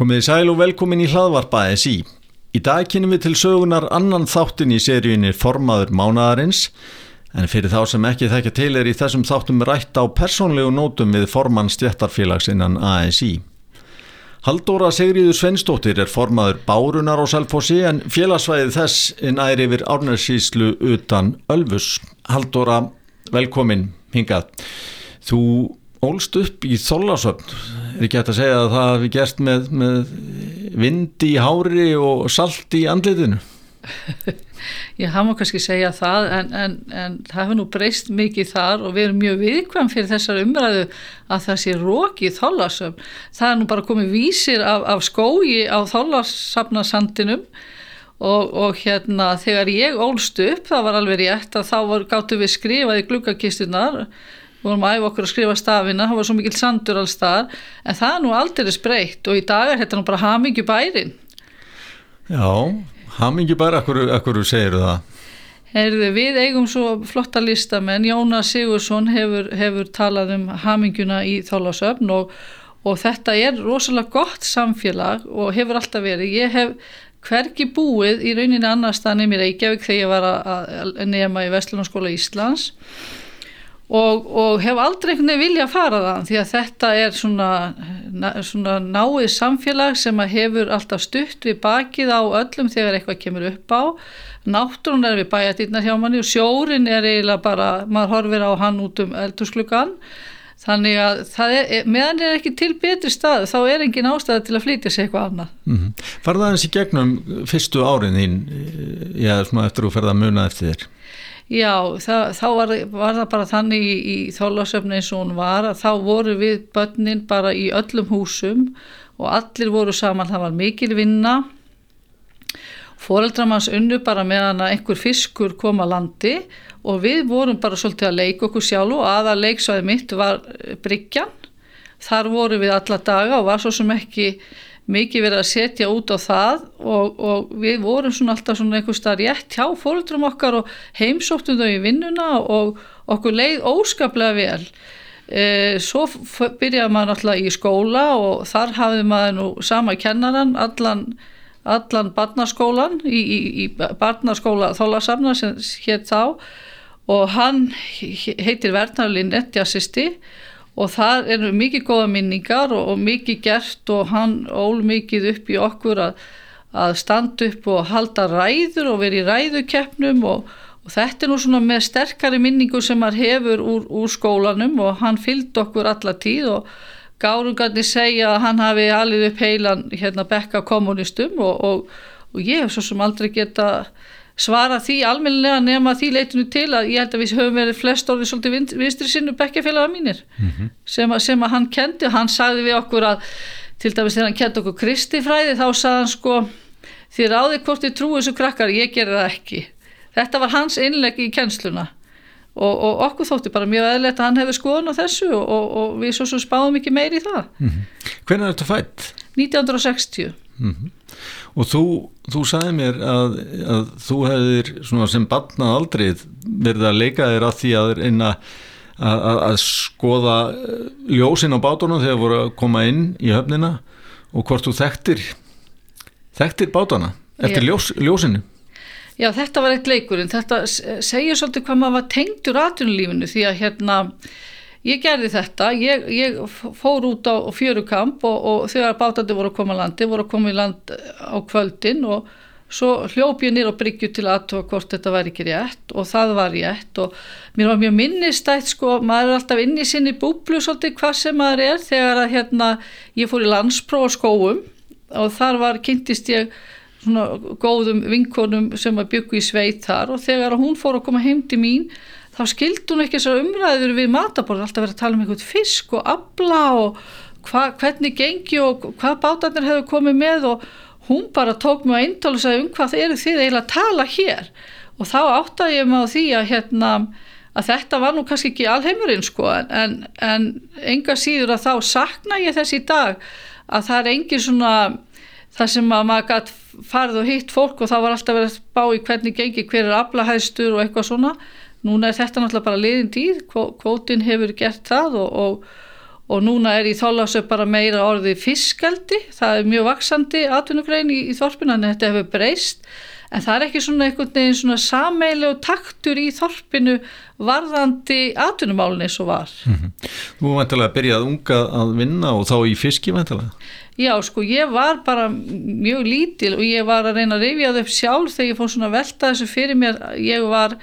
Komið sæl og velkomin í hlaðvarpa ASI. Í dag kynum við til sögunar annan þáttin í seríunni Formaður mánadarins en fyrir þá sem ekki þekkja til er í þessum þáttum rætt á persónlegu nótum við formann stjættarfélags innan ASI. Haldóra Sigriður Svensdóttir er formaður Bárunar á Salfossi en félagsvæðið þess næri yfir árnarsýslu utan Ölfus. Haldóra, velkomin hingað. Þú ólst upp í Þólasöfn, er ekki hægt að segja að það hefði gert með, með vindi í hári og salt í andlitinu? Já, það má kannski segja það en, en, en það hefur nú breyst mikið þar og við erum mjög viðkvæm fyrir þessar umræðu að það sé róki í þólasöfn. Það er nú bara komið vísir af, af skógi á þólasafnasandinum og, og hérna þegar ég ólst upp, það var alveg rétt að þá var, gáttu við skrifað í glukkakistunar við vorum að æfa okkur að skrifa stafina það var svo mikil sandur alls þar en það er nú aldrei spreytt og í dag er þetta nú bara hamingju bærin Já, hamingju bæri, akkur, segir það? Heyrðu, við eigum svo flotta listamenn, Jónas Sigursson hefur, hefur talað um hamingjuna í þálasöfn og, og þetta er rosalega gott samfélag og hefur alltaf verið. Ég hef hvergi búið í rauninni annar staðnum í Reykjavík þegar ég var að nema í Vestlunarskóla Íslands og, og hef aldrei einhvern veginn vilja að fara það því að þetta er svona, svona náið samfélag sem að hefur alltaf stutt við bakið á öllum þegar eitthvað kemur upp á. Náttúrun er við bæjadýrnar hjá manni og sjórin er eiginlega bara, maður horfir á hann út um eldursklugan þannig að er, meðan er ekki til betri stað þá er engin ástæða til að flytja sig eitthvað annað. Mm -hmm. Farða það eins í gegnum fyrstu árin þín já, svona eftir að ferða að muna eftir þér Já, það, þá var, var það bara þannig í, í þólasöfni eins og hún var að þá voru við börnin bara í öllum húsum og allir voru saman, það var mikil vinna Fóreldramanns unnu bara meðan að einhver fiskur kom að landi og við vorum bara svolítið að leika okkur sjálf og aða leiksvæði mitt var Bryggjan. Þar voru við alla daga og var svo sem ekki mikið verið að setja út á það og, og við vorum svona alltaf svona einhver starf rétt hjá fóröldrum okkar og heimsóttum þau í vinnuna og okkur leið óskaplega vel. E, svo byrjaði maður alltaf í skóla og þar hafði maður nú sama kennaran allan, allan barnaskólan í, í, í barnaskóla þólasafna sem hétt þá og hann heitir Vernarlinn Nettjassisti og það eru mikið góða minningar og, og mikið gert og hann ól mikið upp í okkur að, að standa upp og halda ræður og vera í ræðukeppnum og, og þetta er nú svona með sterkari minningu sem hann hefur úr, úr skólanum og hann fylgd okkur alla tíð og gárungarnir segja að hann hafi alveg upp heilan hérna bekka kommunistum og, og ég hef svo sem aldrei geta svara því almennilega nema því leitinu til að ég held að við höfum verið flest orðið svolítið vinstri sinnu bekkjafélaga mínir. Mm -hmm. sem, að, sem að hann kendi hann sagði við okkur að til dæmis þegar hann kendi okkur kristifræði þá sagði hann sko þið ráði hvort þið trúið þessu krakkar, ég gerði það ekki. Þetta var hans innleggi í kennsluna og, og okkur þótti bara mjög eðlert að hann hefði skoðun á þessu og, og við svo svo spáðum ekki meiri í það mm -hmm. Hvernig er þetta fætt? 1960 mm -hmm. Og þú, þú sagði mér að, að þú hefðir sem barnað aldrei verið að leika þér að því að einna að, að, að skoða eh, ljósin á bátunum þegar voru að koma inn í höfnina og hvort þú þekktir þekktir bátana eftir ljós, ljósinu. Já þetta var eitt leikurinn, þetta segir svolítið hvað maður var tengdur aðtunulífinu því að hérna Ég gerði þetta, ég, ég fór út á fjörukamp og, og þegar bátandi voru að koma að landi, voru að koma í land á kvöldin og svo hljóp ég nýra á bryggju til aðtóa hvort þetta væri ekki rétt og það var rétt og mér var mjög minnistætt sko, maður er alltaf inn í sinni búblu svolítið hvað sem maður er þegar að hérna ég fór í landspróf skóum og þar var, kynntist ég svona góðum vinkonum sem að byggja í sveit þar og þegar hún fór að koma heim til mín þá skildi hún ekki þessar umræður við mataborð, alltaf verið að tala um einhvern fisk og abla og hva, hvernig gengi og hvað bátarnir hefur komið með og hún bara tók mig að eintala og sagði um hvað eru þið eiginlega að tala hér? Og þá áttaði ég á því að, hérna, að þetta var nú kannski ekki alheimurinn sko en, en enga síður að þá sakna ég þess í dag að það er engin svona það sem að maður gæti farið og hitt fólk og þá var alltaf verið að bá í hvernig gengi hver er aflahæðstur og eitthvað svona Núna er þetta náttúrulega bara liðin tíð, kvótin hefur gert það og, og, og núna er í þólasöf bara meira orðið fiskaldi, það er mjög vaksandi atvinnugrein í, í þorpinu, en þetta hefur breyst, en það er ekki svona einhvern veginn svona sameilegu taktur í þorpinu varðandi atvinnumálun eins og var. Mm -hmm. Þú væntilega byrjaði unga að vinna og þá í fiski væntilega? Já, sko, ég var bara mjög lítil og ég var að reyna að reyfja þau upp sjálf þegar ég fór svona að velta þessu fyrir mér, ég var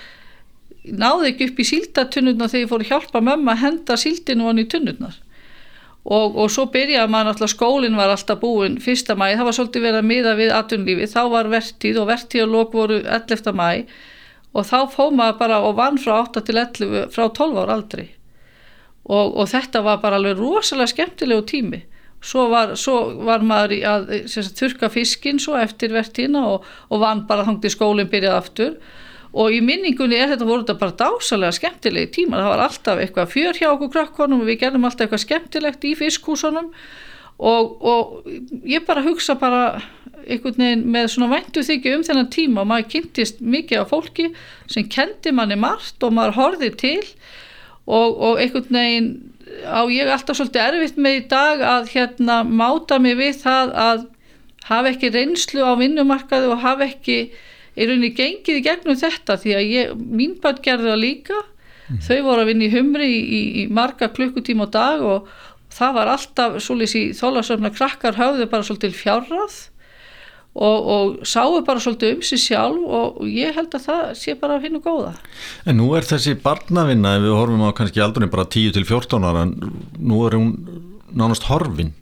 náði ekki upp í síldatunurnar þegar ég fór að hjálpa mömmu að henda síldinu honni í tunurnar og, og svo byrjaði maður alltaf, skólinn var alltaf búin fyrsta mæ, það var svolítið verið að miða við atunlífi, þá var vertíð og vertíð og lók voru 11. mæ og þá fóð maður bara og vann frá 8 til 11, frá 12 ára aldrei og, og þetta var bara alveg rosalega skemmtilegu tími svo var, svo var maður að sagt, þurka fiskinn svo eftir vertíðina og, og vann bara þangti skólinn byrjaði aftur. Og í minningunni er þetta voru þetta bara dásalega skemmtilegi tíma, það var alltaf eitthvað fjör hjá okkur krakkonum og við gerðum alltaf eitthvað skemmtilegt í fiskhúsunum. Og, og ég bara hugsa bara einhvern veginn með svona væntu þykju um þennan tíma. Og maður kynntist mikið af fólki sem kendi manni margt og maður horfið til. Og, og einhvern veginn á ég alltaf svolítið erfitt með í dag að hérna máta mig við það að hafa ekki reynslu á vinnumarkaðu og hafa ekki er rauninni gengið í gegnum þetta því að ég, mín barn gerði það líka mm. þau voru að vinna í humri í, í, í marga klukkutíma á dag og það var alltaf svolítið í þólasöfna krakkar höfðu bara svolítið fjárrað og, og sáu bara svolítið um sig sjálf og ég held að það sé bara finna góða. En nú er þessi barnavinna, ef við horfum á kannski aldrei bara 10 til 14 ára, nú er hún nánast horfin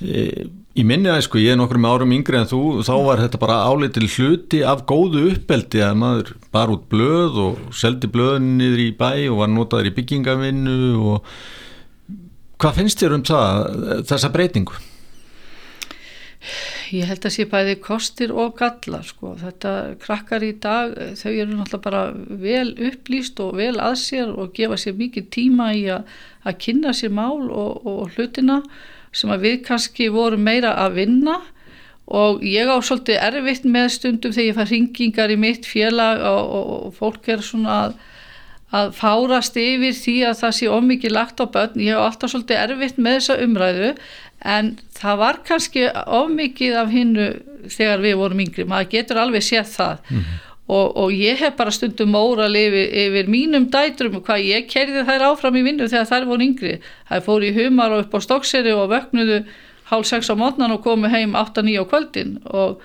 e Í minni að sko ég er nokkur með árum yngri en þú, þá var þetta bara áleitil hluti af góðu uppeldi að maður bar út blöð og seldi blöðin niður í bæ og var notaður í byggingavinnu og hvað finnst þér um það, þessa breytingu? Ég held að sé bæði kostir og galla sko, þetta krakkar í dag, þau eru náttúrulega bara vel upplýst og vel að sér og gefa sér mikið tíma í að, að kynna sér mál og, og hlutina sem að við kannski vorum meira að vinna. Og ég á svolítið erfitt með stundum þegar ég fær ringingar í mitt félag og, og, og fólk er svona að, að fárast yfir því að það sé ómikið lagt á börn. Ég á alltaf svolítið erfitt með þessa umræðu en það var kannski ómikið af hinnu þegar við vorum yngri, maður getur alveg séð það. Mm -hmm og, og ég hef bara stundum óral yfir, yfir mínum dætrum hvað ég kerði þær áfram í vinnu þegar þær voru yngri. Þær fóru í humar og upp á stokkseri og vögnudu hálf sex á mótnan og komu heim 8-9 á kvöldin. Og,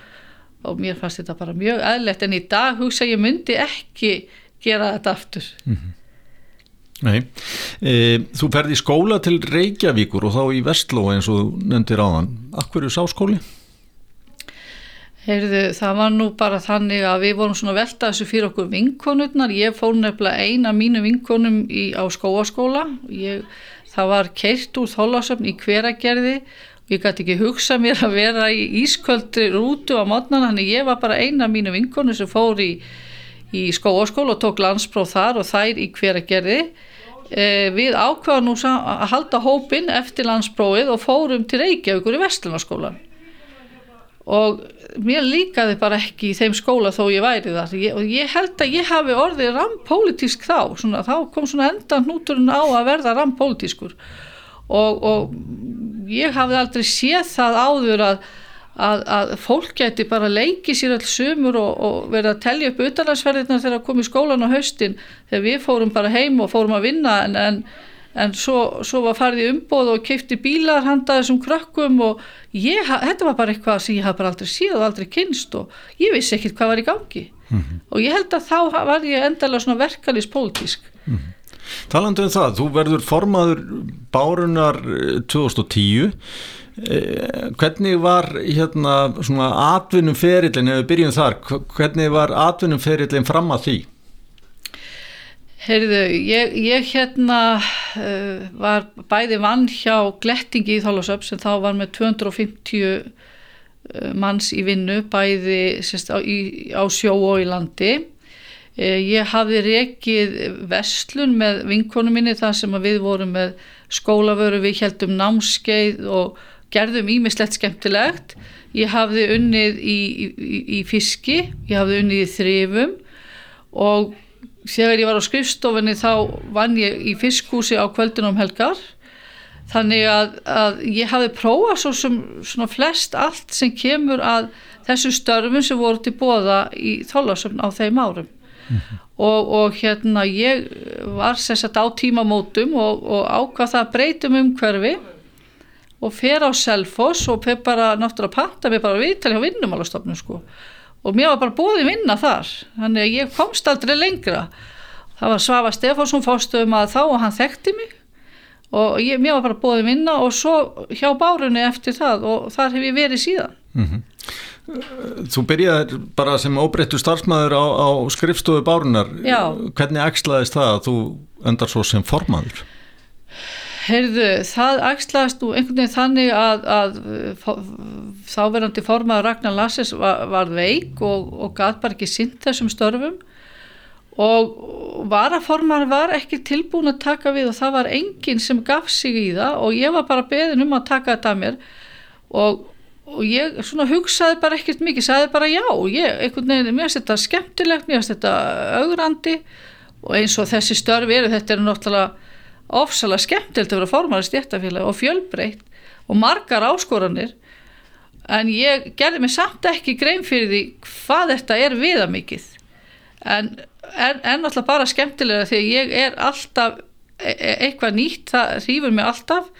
og mér fannst þetta bara mjög eðlegt en í dag hugsa ég myndi ekki gera þetta aftur. Mm -hmm. Nei, e, þú ferði í skóla til Reykjavíkur og þá í Vestló eins og nefndir áðan Akkur er sá skóli? Heyrðu, það var nú bara þannig að við vorum svona velta þessu fyrir okkur vinkonurnar. Ég fór nefnilega eina mínu vinkonum í, á skóaskóla. Ég, það var keirt úr þólasöfn í hveragerði og ég gæti ekki hugsa mér að vera í ísköldri rútu á mótnan. Þannig ég var bara eina mínu vinkonu sem fór í, í skóaskóla og tók landspróf þar og þær í hveragerði. Eh, við ákvaðum nú að halda hópin eftir landsprófið og fórum til Reykjavíkur í Vestlunarskólan og mér líkaði bara ekki í þeim skóla þó ég væri þar. Ég, og ég held að ég hafi orðið rampolítisk þá, svona, þá kom svona endan núturinn á að verða rampolítiskur og, og ég hafi aldrei séð það áður að, að, að fólk geti bara leikið sér alls sumur og, og verið að tellja upp utalansferðirna þegar að koma í skólan á haustin þegar við fórum bara heim og fórum að vinna en, en en svo, svo var farið umbóð og keipti bílar handa þessum krökkum og ég, þetta var bara eitthvað sem ég haf bara aldrei síð og aldrei kynst og ég vissi ekkert hvað var í gangi mm -hmm. og ég held að þá var ég endala svona verkalist pólitísk mm -hmm. Talandu um það, þú verður formaður bárunar 2010 eh, hvernig var hérna svona atvinnum ferillin, ef við byrjum þar hvernig var atvinnum ferillin fram að því? Heyrðu, ég, ég hérna uh, var bæði vann hjá Glettingi í Þálasöp sem þá var með 250 uh, manns í vinnu bæði sérst, á, í, á sjó og í landi. Uh, ég hafði rekið vestlun með vinkonu minni þar sem við vorum með skólavöru, við heldum námskeið og gerðum ímislegt skemmtilegt. Ég hafði unnið í, í, í fiski, ég hafði unnið í þrifum og þegar ég var á skrifstofinni þá vann ég í fiskhúsi á kvöldunum helgar þannig að, að ég hafi prófað svo sem svona flest allt sem kemur að þessu störfum sem voru til bóða í þólasöfn á þeim árum og, og hérna ég var sérsagt á tímamótum og, og ákvað það breytum umhverfi og fer á Selfoss og bara náttúrulega panta mér bara viðtali á vinnumálastofnum sko. Og mér var bara bóðið vinna þar þannig að ég komst aldrei lengra. Það var Svafa Stefánsson fórstöðum að þá og hann þekkti mig. Og ég, mér var bara bóðið vinna og svo hjá bárunni eftir það og þar hef ég verið síðan. Mm -hmm. Þú byrjaði bara sem óbreyttu starfsmæður á, á skrifstofu bárunar Já. hvernig axlaðist það að þú endar svo sem formaður? Heyrðu, það axlaðist nú einhvern veginn þannig að, að þáverandi formaður Ragnar Lasses var, var veik og, og gæt bara ekki sint þessum störfum og varaformaður var ekki tilbúin að taka við og það var enginn sem gaf sig í það og ég var bara beðin um að taka þetta að mér og og ég svona hugsaði bara ekkert mikið, sagði bara já, ég, einhvern veginn, mér finnst þetta skemmtilegt, mér finnst þetta augrandi og eins og þessi störfi eru, þetta er náttúrulega ofsalega skemmtilegt að vera formar í stjættafélag og fjölbreytt og margar áskoranir. En ég gerði mig samt ekki grein fyrir því hvað þetta er viða mikið en, en, en náttúrulega bara skemmtilega því að ég er alltaf e e eitthvað nýtt, það hrýfur mig alltaf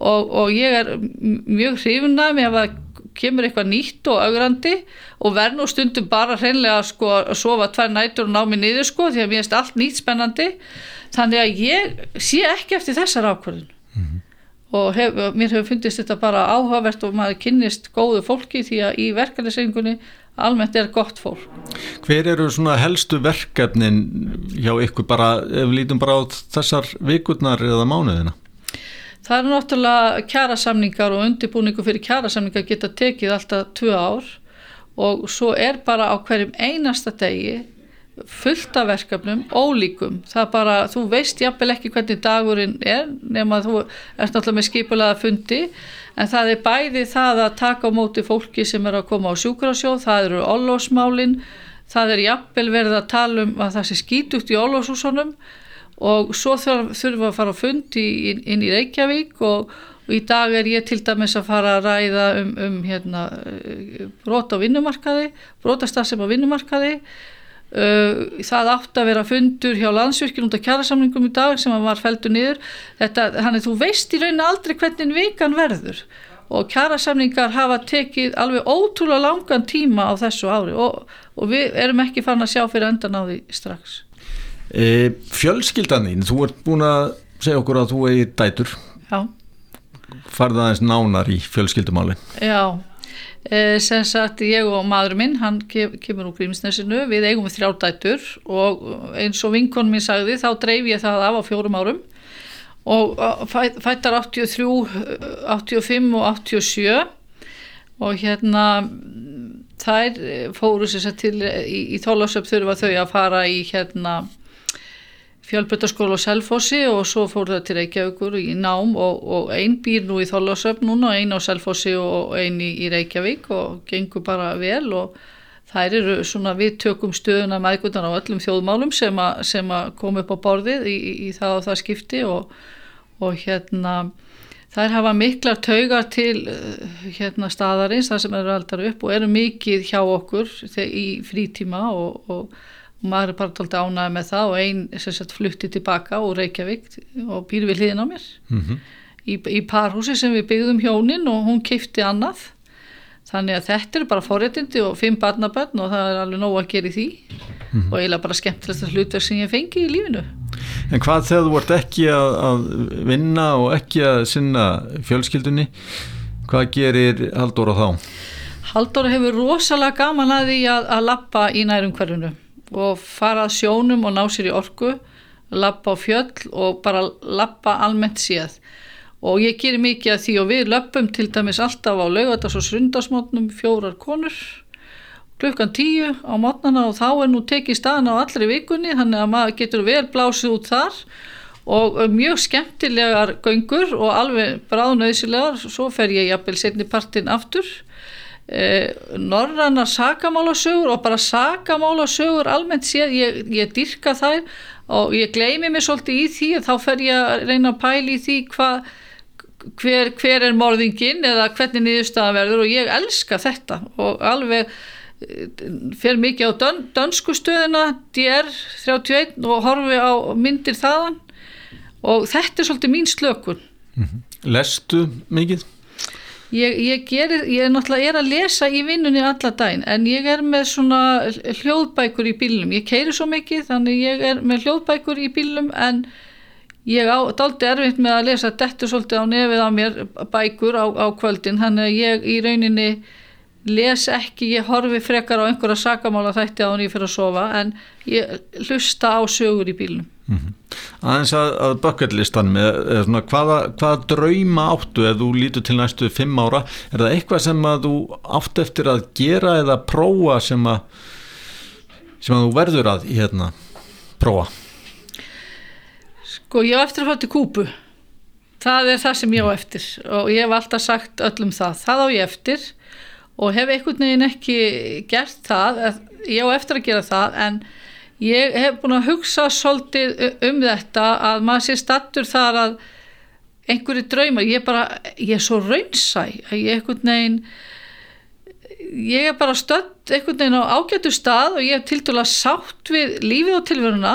og, og ég er mjög hrifuna með að kemur eitthvað nýtt og augrandi og verð nú stundum bara hreinlega sko, að sofa tvær nætur og ná mig niður sko því að mér erst allt nýtt spennandi þannig að ég sé ekki eftir þessar ákvörðun mm -hmm. og hef, mér hefur fundist þetta bara áhugavert og maður kynnist góðu fólki því að í verkefnisengunni almennt er gott fólk. Hver eru svona helstu verkefnin hjá ykkur bara, ef við lítum bara á þessar vikurnar eða mánuðina? Það eru náttúrulega kjærasamningar og undirbúningu fyrir kjærasamningar geta tekið alltaf tvö ár og svo er bara á hverjum einasta degi fullt af verkefnum, ólíkum. Það er bara, þú veist jafnvel ekki hvernig dagurinn er nema þú ert náttúrulega með skipulega fundi en það er bæði það að taka á móti fólki sem er að koma á sjúkrasjóð, það eru ollósmálinn, það er jafnvel verið að tala um að það sé skítugt í ollóshúsunum og svo þurfum við að fara á fund í, inn í Reykjavík og, og í dag er ég til dæmis að fara að ræða um, um hérna, brot á vinnumarkaði, brotastassem á vinnumarkaði. Uh, það átt að vera fundur hjá landsvirkjum út af kjærasamlingum í dag sem var feldur niður. Þetta, þannig þú veist í rauninu aldrei hvernig vikan verður og kjærasamlingar hafa tekið alveg ótrúlega langan tíma á þessu ári og, og við erum ekki fann að sjá fyrir endan á því strax. E, fjölskyldanin, þú ert búin að segja okkur að þú eigir dætur. Já. Farða aðeins nánar í fjölskyldumálin. Já, e, sem sagt ég og maður minn, hann kemur úr Grímsnesinu, við eigum við þrjá dætur og eins og vinkonum minn sagði þá dreif ég það af á fjórum árum. Og fættar 83, 85 og 87 og hérna þær fóru sér til í, í þólásöp þurfa þau að fara í hérna fjölbrytaskóla á Selfossi og svo fór það til Reykjavíkur í nám og, og einn býr nú í Þorlásöfn núna, einn á Selfossi og einn í, í Reykjavík og gengur bara vel og þær eru svona við tökum stöðuna meðgöndan á öllum þjóðmálum sem að, sem að koma upp á borðið í, í það og það skipti og, og hérna þær hafa miklar taugar til hérna staðarins þar sem eru aldar upp og eru mikið hjá okkur í frítíma og, og og maður er bara tólta ánæði með það og einn sagt, flutti tilbaka úr Reykjavík og býr við hliðin á mér mm -hmm. í, í parhúsi sem við byggðum hjónin og hún keipti annað þannig að þetta eru bara forréttindi og fimm barnabönn og það er alveg nóg að gera í því mm -hmm. og eiginlega bara skemmtilegst hlutverk sem ég fengi í lífinu En hvað þegar þú vart ekki að, að vinna og ekki að sinna fjölskyldunni hvað gerir Halldóra þá? Halldóra hefur rosalega gaman að því að, að lappa í nærum hverjunu og fara að sjónum og ná sér í orku lappa á fjöll og bara lappa almennt séð. Og ég gerir mikið að því og við löpum til dæmis alltaf á laugatas og srundasmotnum fjórar konur klukkan tíu á mótnana og þá er nú tekið staðan á allri vikunni þannig að maður getur vel blásið út þar og mjög skemmtilegar göngur og alveg bráðnöðsilegar svo fer ég jafnvel setni partinn aftur Eh, norrannar sakamálasögur og bara sakamálasögur almennt séð, ég, ég dyrka þær og ég gleymi mig svolítið í því þá fer ég að reyna að pæli í því hvað hver, hver er morðingin eða hvernig niðurstaðan verður og ég elska þetta og alveg eh, fer mikið á dön, dönsku stöðina DR31 og horfi á myndir þaðan og þetta er svolítið mín slökun Lestu mikið? Ég, ég, gerir, ég er náttúrulega er að lesa í vinnunni alla daginn en ég er með svona hljóðbækur í bílum ég keiri svo mikið þannig ég er með hljóðbækur í bílum en ég á daldi erfitt með að lesa þetta svolítið á nefið á mér bækur á, á kvöldin. Þannig að ég í rauninni les ekki, ég horfi frekar á einhverja sakamála þætti á hann ég fyrir að sofa en ég hlusta á sögur í bílum Mm -hmm. aðeins að, að bucketlistan með svona, hvaða, hvaða drauma áttu ef þú lítur til næstu fimm ára? Er það eitthvað sem að þú átt eftir að gera eða prófa sem að sem að þú verður að hérna, prófa? Sko ég á eftir að fá til kúpu það er það sem ég á eftir. Og ég hef alltaf sagt öllum það. Það á ég eftir og hef einhvern veginn ekki gert það ég á eftir að gera það en ég hef búin að hugsa svolítið um þetta að maður sé stattur þar að einhverju draumar, ég er bara ég er svo raunsæ að ég einhvern veginn ég er bara stödd einhvern veginn á ágættu stað og ég hef til dæla sátt við lífið og tilveruna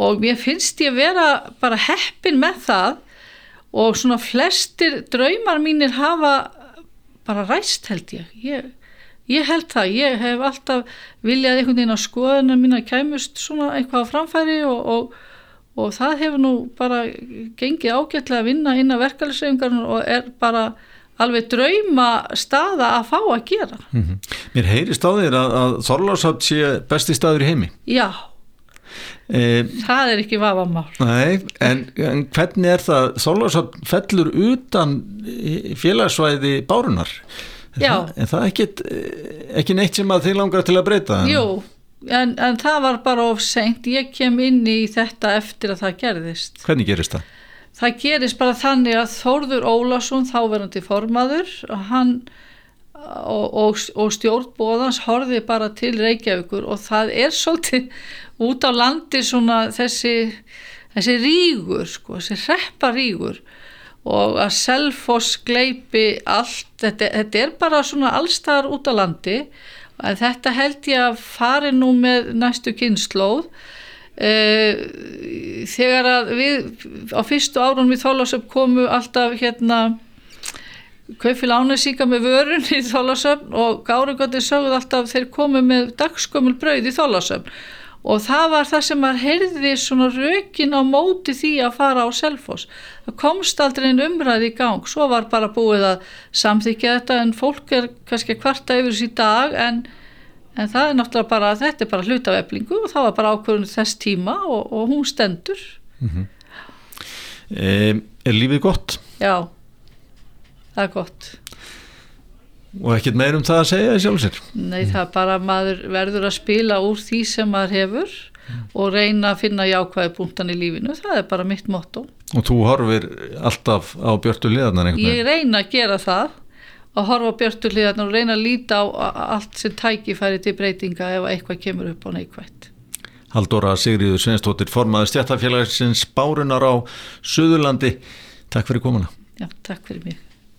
og mér finnst ég vera bara heppin með það og svona flestir draumar mínir hafa bara ræst held ég. Ég, ég held það, ég hef alltaf viljað einhvern veginn á skoðunar mín að kæmust svona eitthvað á framfæri og, og, og það hefur nú bara gengið ágætlega að vinna inn að verkefælisauðingarinn og er bara alveg drauma staða að fá að gera. Mm -hmm. Mér heyrist á þér að, að Þorlásátt sé besti staður í heimi. Já Það er ekki vafamál. Nei, en, en hvernig er það? Þorlásátt fellur utan félagsvæði bárunar en Já. en það er ekki, ekki neitt sem að þið langar til að breyta? Jú, en, en það var bara of seint. Ég kem inn í þetta eftir að það gerðist. Hvernig gerist það? Það gerist bara þannig að Þórður Ólason, þáverandi formaður, hann og, og, og stjórnbóðans horfi bara til Reykjavíkur og það er svolítið út á landi svona þessi, þessi rígur, sko, þessi repparígur og að Selfoss gleipi allt, þetta, þetta er bara svona allstaðar út á landi. En þetta held ég að fari nú með næstu kynnslóð Uh, þegar að við á fyrstu árun við Þólasöfn komu alltaf hérna kaufil ánæsíka með vörun í Þólasöfn og Gárugöndi sögðu alltaf þeir komu með dagskömmul brauð í Þólasöfn og það var það sem að heyrði svona rökin á móti því að fara á Selfoss. Það komst aldrei einn umræði í gang. Svo var bara búið að samþykja þetta en fólk er kannski kvarta yfir þessi dag en en það er náttúrulega bara, þetta er bara hlut af eflingu og það var bara ákvörðun þess tíma og, og hún stendur. Mm -hmm. e, Er lífið gott? Já, það er gott Og ekkert meir um það að segja í sjálfsir? Nei, það er bara maður verður að spila úr því sem maður hefur og reyna að finna jákvæði punktan í lífinu, það er bara mitt motto Og þú horfir alltaf á björtu einhvern Ég reyna að gera það að horfa björtuliðarnar og reyna að líta á allt sem tækifæri til breytinga ef eitthvað kemur upp á neikvægt. Haldóra Sigriður Sveinstóttir formaði stjættafélagsins Bárunar á Suðurlandi. Takk fyrir komuna. Já, takk fyrir mig.